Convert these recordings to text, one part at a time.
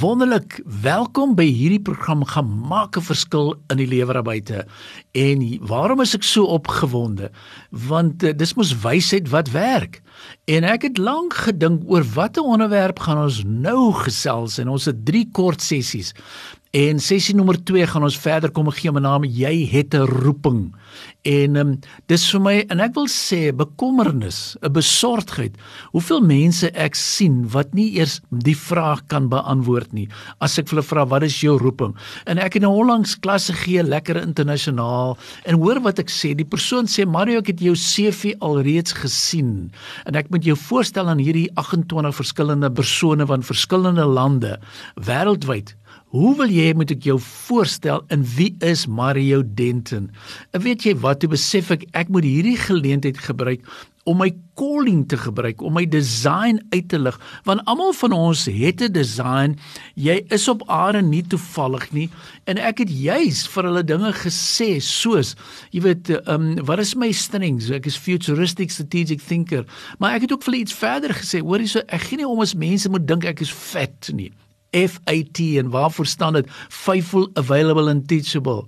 Wonderlik, welkom by hierdie program Gemaak 'n verskil in die lewe daar buite. En waarom is ek so opgewonde? Want uh, dis mos wysheid wat werk. En ek het lank gedink oor watter onderwerp gaan ons nou gesels en ons het drie kort sessies. En sessie nommer 2 gaan ons verder kom gee met naam jy het 'n roeping. En um, dis vir my en ek wil sê bekommernis, 'n besorgdheid. Hoeveel mense ek sien wat nie eers die vraag kan beantwoord nie. As ek hulle vra wat is jou roeping? En ek het nou onlangs klasse gee lekker internasionaal en hoor wat ek sê. Die persoon sê Mario, ek het jou CV alreeds gesien. En ek moet jou voorstel aan hierdie 28 verskillende persone van verskillende lande wêreldwyd Hoe wil jy moet ek jou voorstel in wie is Mario Denton? En weet jy wat, toe besef ek ek moet hierdie geleentheid gebruik om my calling te gebruik, om my design uit te lig, want almal van ons het 'n design. Jy is op aarde nie toevallig nie en ek het juis vir hulle dinge gesê soos, jy weet, ehm um, wat is my strengths? Ek is futuristic strategic thinker, maar ek het ook vir iets verder gesê. Hoorie so, ek gee nie om as mense moet dink ek is vet nie. FAT en waarvoor staan dit? Faithful, available and teachable.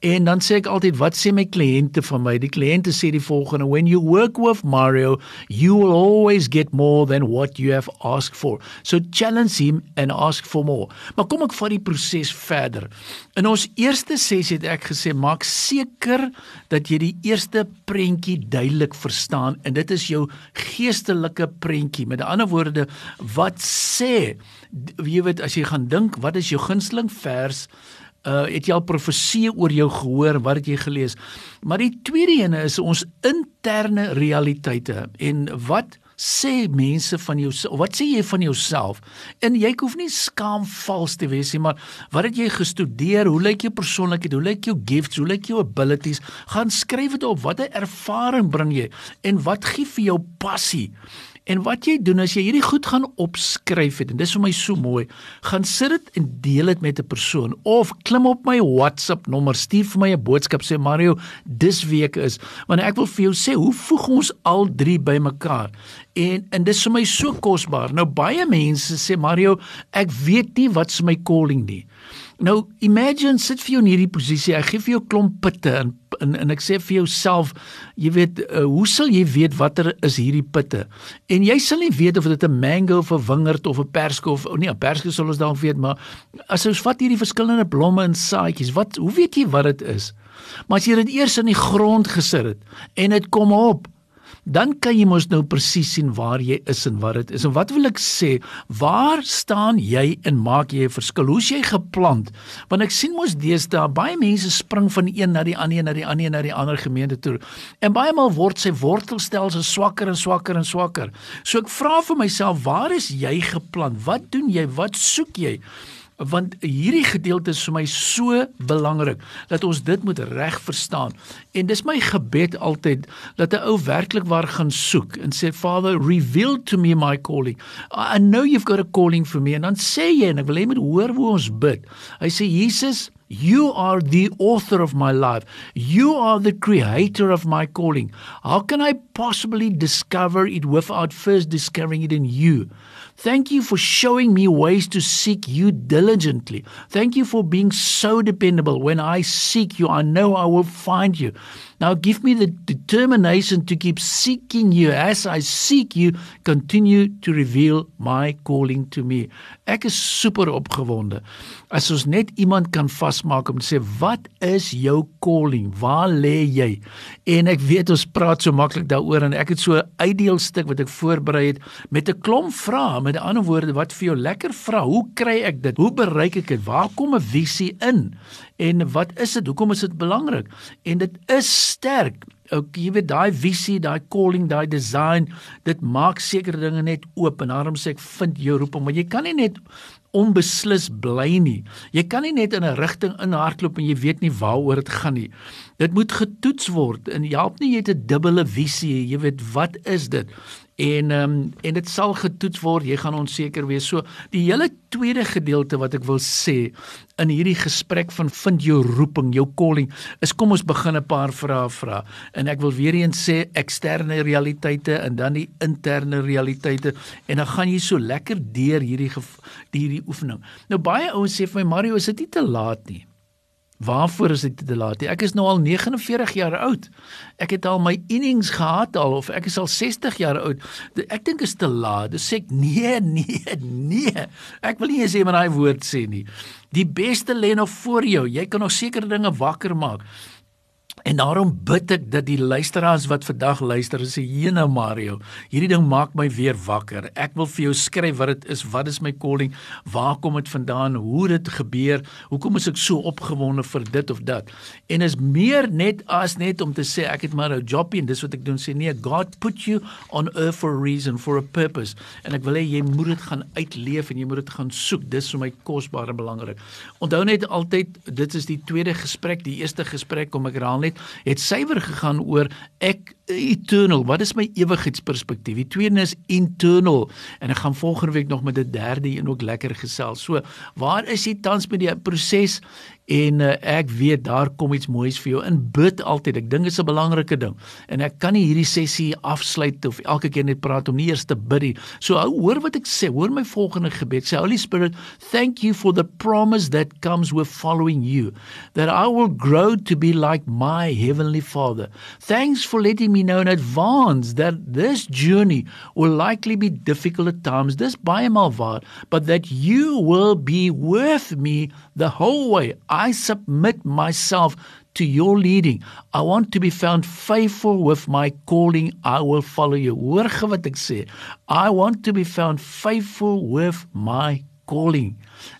En dan sê ek altyd wat sê my kliënte van my? Die kliënte sê die volgende: When you work with Mario, you will always get more than what you have asked for. So challenge him and ask for more. Maar kom ek vat die proses verder. In ons eerste sessie het ek gesê maak seker dat jy die eerste prentjie duidelik verstaan en dit is jou geestelike prentjie. Met ander woorde, wat sê jy weet as jy gaan dink, wat is jou gunsteling vers? Uh het jy al profeseë oor jou gehoor? Wat het jy gelees? Maar die tweede ene is ons interne realiteite. En wat sê mense van jou wat sê jy van jouself? En jy hoef nie skaam vals te wees nie maar wat het jy gestudeer? Hoe lyk jou persoonlikheid? Hoe lyk jou gifts? Hoe lyk jou abilities? Gaan skryf dit op. Watter ervaring bring jy? En wat gee vir jou passie En wat jy doen as jy hierdie goed gaan opskryf het en dis vir my so mooi, gaan sit dit en deel dit met 'n persoon of klim op my WhatsApp nommer, stuur vir my 'n boodskap sê Mario, dis week is want ek wil vir jou sê hoe voeg ons al drie bymekaar? En en dis vir my so kosbaar. Nou baie mense sê Mario, ek weet nie wat is my calling nie. Nou imagine sit vir jou in hierdie posisie. Ek gee vir jou klomp pitte en en, en ek sê vir jouself, jy weet, uh, hoe sal jy weet watter is hierdie pitte? En jy sal nie weet of dit 'n mango of 'n wingerd of 'n perske of oh nee, 'n perske sal ons dalk weet, maar as ons vat hierdie verskillende blomme en saadjies, wat hoe weet jy wat dit is? Maar as jy dit eers in die grond gesit het en dit kom op, dan kan jy mos nou presies sien waar jy is en wat dit is. En wat wil ek sê? Waar staan jy en maak jy 'n verskil? Hoe's jy geplant? Want ek sien mos deesdae baie mense spring van een na die ander na die ander na die ander gemeente toe. En baie maal word sy wortelstelsel swakker en swakker en swakker. So ek vra vir myself, waar is jy geplant? Wat doen jy? Wat soek jy? Want hierdie gedeelte is vir my so belangrik dat ons dit moet reg verstaan. En dis my gebed altyd dat 'n ou werklik waar gaan soek en sê Father reveal to me my calling. I know you've got a calling for me en dan sê jy en ek wil hê moet hoor hoe ons bid. Hy sê Jesus You are the author of my life. You are the creator of my calling. How can I possibly discover it without first discovering it in you? Thank you for showing me ways to seek you diligently. Thank you for being so dependable. When I seek you, I know I will find you. Now give me the determination to keep seeking you as I seek you, continue to reveal my calling to me. Ek is super opgewonde. As ons net iemand kan vasmaak om te sê wat is jou calling? Waar lê jy? En ek weet ons praat so maklik daaroor en ek het so 'n uitdeelstuk wat ek voorberei het met 'n klomp vrae, met ander woorde wat vir jou lekker vra. Hoe kry ek dit? Hoe bereik ek dit? Waar kom 'n visie in? En wat is dit? Hoekom is dit belangrik? En dit is sterk. Ook jy weet daai visie, daai calling, daai design, dit maak sekere dinge net oop en daarom sê ek vind jou roeping, maar jy kan nie net onbeslis bly nie. Jy kan nie net in 'n rigting inhardloop en jy weet nie waaroor dit gaan nie. Dit moet getoets word en help nie jy het 'n dubbele visie, jy weet wat is dit? En ehm um, en dit sal getoets word. Jy gaan onseker wees. So die hele tweede gedeelte wat ek wil sê in hierdie gesprek van vind jou roeping, jou calling, is kom ons begin 'n paar vrae vra. En ek wil weer eens sê eksterne realiteite en dan die interne realiteite en dan gaan jy so lekker deur hierdie hierdie oefening. Nou baie ouens sê vir my Mario, is dit nie te laat nie? Waarvoor is dit te laat? Ek is nou al 49 jaar oud. Ek het al my innings gehad al of ek is al 60 jaar oud. Ek dink is te laat. Dis sê ek nee, nee, nee. Ek wil nie eens sê maar daai woord sê nie. Die beste lê nog voor jou. Jy kan nog sekere dinge wakker maak. En daarom bid ek dat die luisteraars wat vandag luister sê Jena Mario, hierdie ding maak my weer wakker. Ek wil vir jou skryf wat dit is, wat is my calling, waar kom dit vandaan, hoe dit gebeur, hoekom is ek so opgewonde vir dit of dat. En is meer net as net om te sê ek het maar 'n jobie en dis wat ek doen sê nee, God put you on earth for a reason, for a purpose. En ek wil hê jy moet dit gaan uitleef en jy moet dit gaan soek. Dis vir my kosbaar en belangrik. Onthou net altyd dit is die tweede gesprek, die eerste gesprek kom ek herhaal net het het suiwer gegaan oor ek eternal wat is my ewigheidsperspektief? Die tweede is internal en ek gaan volgende week nog met 'n derde een ook lekker gesels. So waar is jy tans met die proses en uh, ek weet daar kom iets moois vir jou. In bid altyd. Ek dink dit is 'n belangrike ding. En ek kan nie hierdie sessie afsluit of elke keer net praat om nie eers te bid nie. So hou hoor wat ek sê. Hoor my volgende gebed. Sê Holy Spirit thank you for the promise that comes with following you that I will grow to be like my heavenly father. Thanks for letting me know in advance that this journey will likely be difficult at times. Dis baie maal waar but that you will be with me the whole way submit myself to your leading. I want to be found faithful with my calling. I will follow you. Hoor wat ek sê. I want to be found faithful with my calling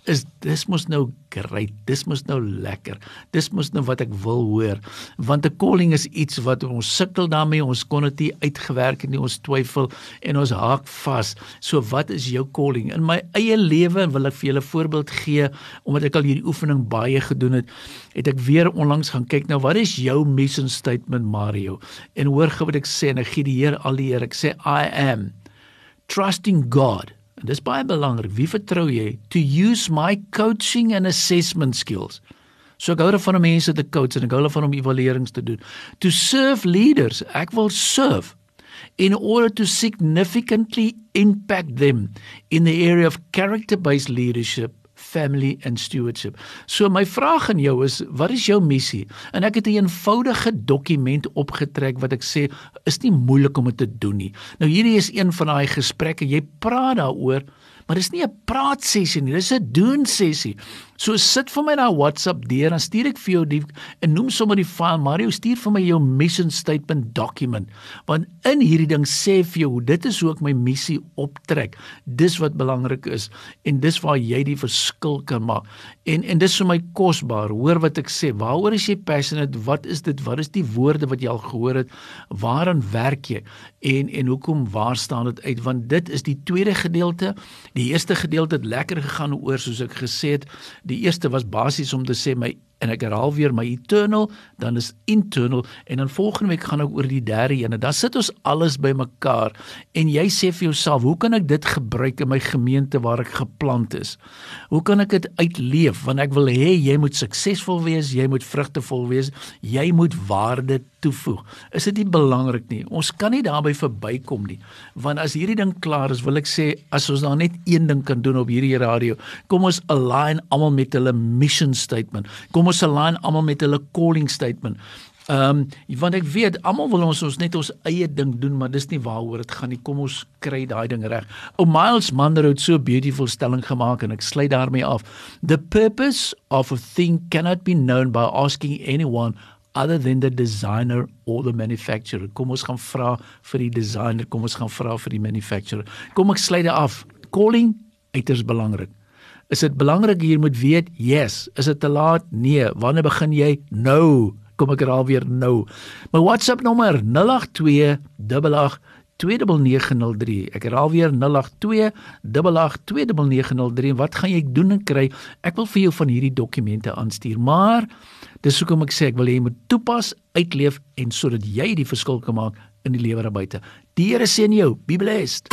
is dis mos nou great dis mos nou lekker dis mos nou wat ek wil hoor want 'n calling is iets wat ons sukkel daarmee ons kon dit nie uitgewerk het nie ons twyfel en ons haak vas so wat is jou calling? In my eie lewe wil ek vir julle voorbeeld gee omdat ek al hierdie oefening baie gedoen het het ek weer onlangs gaan kyk nou wat is jou mission statement Mario? En hoor gou wat ek sê en ek gee die Here al die eer ek sê I am trusting God En dis baie belangrik. Wie vertrou jy to use my coaching and assessment skills? So ek hou daarvan om mense te coach en ek hou daarvan om evaluerings te doen. To serve leaders, ek wil serve in order to significantly impact them in the area of character-based leadership family and stewardship. So my vraag aan jou is, wat is jou missie? En ek het 'n eenvoudige dokument opgetrek wat ek sê is nie moeilik om dit te doen nie. Nou hierdie is een van daai gesprekke, jy praat daaroor, maar dis nie 'n praat sessie nie, dis 'n doen sessie. So sit vir my na WhatsApp deur dan stuur ek vir jou die en noem sommer die file Mario stuur vir my jou mission statement document. Want in hierdie ding sê vir jou dit is hoe ek my missie optrek. Dis wat belangrik is en dis waar jy die verskil kan maak. En en dis vir my kosbaar hoor wat ek sê waaroor is jy passionate? Wat is dit? Wat is die woorde wat jy al gehoor het? Waaraan werk jy? En en hoekom waar staan dit uit? Want dit is die tweede gedeelte. Die eerste gedeelte het lekker gegaan oor soos ek gesê het Die eerste was basies om te sê my en ek herhaal weer my eternal, dan is internal en dan volgende week gaan ek oor die derde een. Dan sit ons alles bymekaar en jy sê vir jouself, hoe kan ek dit gebruik in my gemeente waar ek geplant is? Hoe kan ek dit uitleef? Want ek wil hê jy moet suksesvol wees, jy moet vrugtevol wees, jy moet waarde toevoeg. Is dit nie belangrik nie? Ons kan nie daarby verbykom nie. Want as hierdie ding klaar is, wil ek sê as ons daar net een ding kan doen op hierdie radio, kom ons align almal met hulle mission statement. Kom ons align almal met hulle calling statement. Ehm um, want ek weet almal wil ons ons net ons eie ding doen, maar dis nie waaroor dit gaan nie. Kom ons kry daai ding reg. O Miles Monroe het so 'n beautiful stelling gemaak en ek sluit daarmee af. The purpose of a thing cannot be known by asking anyone other than the designer or the manufacturer. Kom ons gaan vra vir die designer, kom ons gaan vra vir die manufacturer. Kom ek sluit dit af. Calling uiters belangrik. Is dit belangrik hier moet weet? Yes. Is dit te laat? Nee. Wanneer begin jy? Nou. Kom ek raal weer nou. My WhatsApp nommer 082 88903. Ek herhaal weer 082 88903. Wat gaan jy doen en kry? Ek wil vir jou van hierdie dokumente aanstuur, maar dis hoekom ek sê ek wil hê jy moet toepas, uitleef en sodat jy die verskil kan maak in die lewe daar buite. Die Here seën jou. Be blessed.